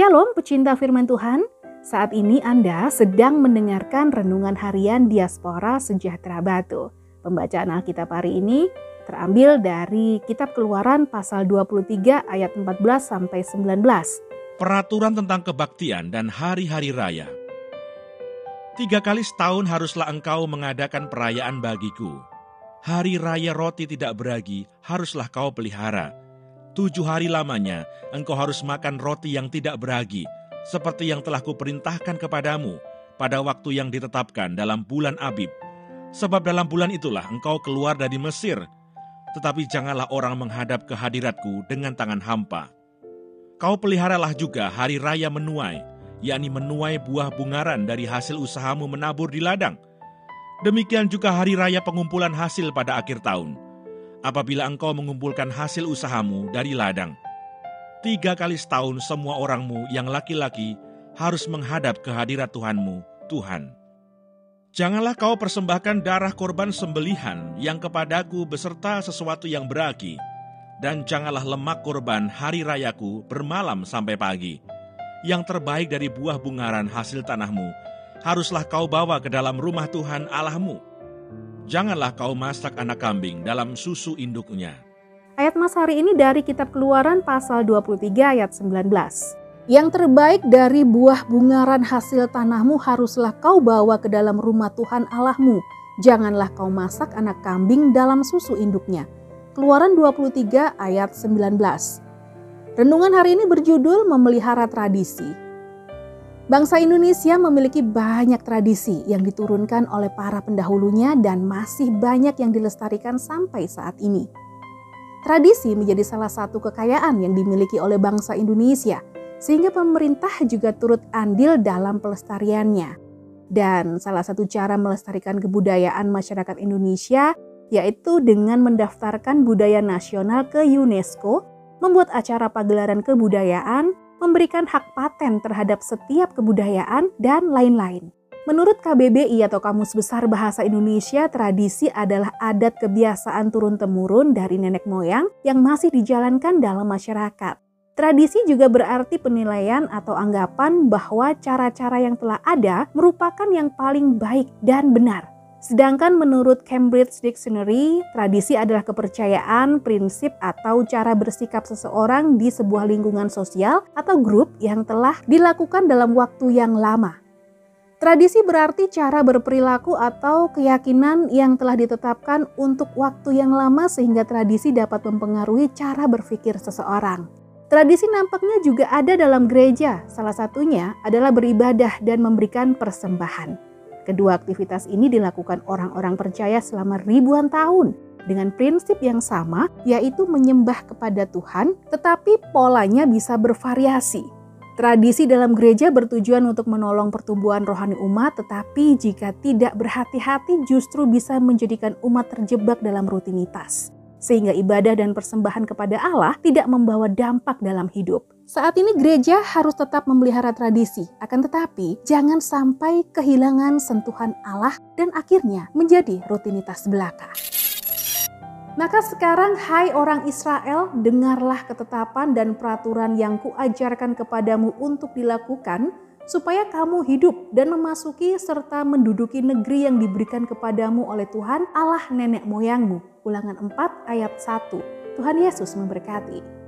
Shalom pecinta firman Tuhan, saat ini Anda sedang mendengarkan Renungan Harian Diaspora Sejahtera Batu. Pembacaan Alkitab hari ini terambil dari Kitab Keluaran pasal 23 ayat 14 sampai 19. Peraturan tentang kebaktian dan hari-hari raya. Tiga kali setahun haruslah engkau mengadakan perayaan bagiku. Hari raya roti tidak beragi haruslah kau pelihara Tujuh hari lamanya engkau harus makan roti yang tidak beragi, seperti yang telah kuperintahkan kepadamu pada waktu yang ditetapkan dalam bulan Abib. Sebab dalam bulan itulah engkau keluar dari Mesir, tetapi janganlah orang menghadap ke hadiratku dengan tangan hampa. Kau peliharalah juga hari raya menuai, yakni menuai buah bungaran dari hasil usahamu menabur di ladang. Demikian juga hari raya pengumpulan hasil pada akhir tahun apabila engkau mengumpulkan hasil usahamu dari ladang. Tiga kali setahun semua orangmu yang laki-laki harus menghadap ke hadirat Tuhanmu, Tuhan. Janganlah kau persembahkan darah korban sembelihan yang kepadaku beserta sesuatu yang beragi, dan janganlah lemak korban hari rayaku bermalam sampai pagi. Yang terbaik dari buah bungaran hasil tanahmu, haruslah kau bawa ke dalam rumah Tuhan Allahmu Janganlah kau masak anak kambing dalam susu induknya. Ayat Mas hari ini dari kitab Keluaran pasal 23 ayat 19. Yang terbaik dari buah bungaran hasil tanahmu haruslah kau bawa ke dalam rumah Tuhan Allahmu. Janganlah kau masak anak kambing dalam susu induknya. Keluaran 23 ayat 19. Renungan hari ini berjudul memelihara tradisi. Bangsa Indonesia memiliki banyak tradisi yang diturunkan oleh para pendahulunya dan masih banyak yang dilestarikan sampai saat ini. Tradisi menjadi salah satu kekayaan yang dimiliki oleh bangsa Indonesia, sehingga pemerintah juga turut andil dalam pelestariannya. Dan salah satu cara melestarikan kebudayaan masyarakat Indonesia yaitu dengan mendaftarkan budaya nasional ke UNESCO, membuat acara pagelaran kebudayaan, memberikan hak paten terhadap setiap kebudayaan, dan lain-lain. Menurut KBBI atau Kamus Besar Bahasa Indonesia, tradisi adalah adat kebiasaan turun-temurun dari nenek moyang yang masih dijalankan dalam masyarakat. Tradisi juga berarti penilaian atau anggapan bahwa cara-cara yang telah ada merupakan yang paling baik dan benar Sedangkan menurut Cambridge Dictionary, tradisi adalah kepercayaan, prinsip, atau cara bersikap seseorang di sebuah lingkungan sosial atau grup yang telah dilakukan dalam waktu yang lama. Tradisi berarti cara berperilaku atau keyakinan yang telah ditetapkan untuk waktu yang lama sehingga tradisi dapat mempengaruhi cara berpikir seseorang. Tradisi nampaknya juga ada dalam gereja, salah satunya adalah beribadah dan memberikan persembahan. Kedua aktivitas ini dilakukan orang-orang percaya selama ribuan tahun dengan prinsip yang sama, yaitu menyembah kepada Tuhan, tetapi polanya bisa bervariasi. Tradisi dalam gereja bertujuan untuk menolong pertumbuhan rohani umat, tetapi jika tidak berhati-hati, justru bisa menjadikan umat terjebak dalam rutinitas sehingga ibadah dan persembahan kepada Allah tidak membawa dampak dalam hidup. Saat ini gereja harus tetap memelihara tradisi, akan tetapi jangan sampai kehilangan sentuhan Allah dan akhirnya menjadi rutinitas belaka. Maka sekarang hai orang Israel, dengarlah ketetapan dan peraturan yang kuajarkan kepadamu untuk dilakukan supaya kamu hidup dan memasuki serta menduduki negeri yang diberikan kepadamu oleh Tuhan Allah nenek moyangmu. Ulangan 4 ayat 1. Tuhan Yesus memberkati.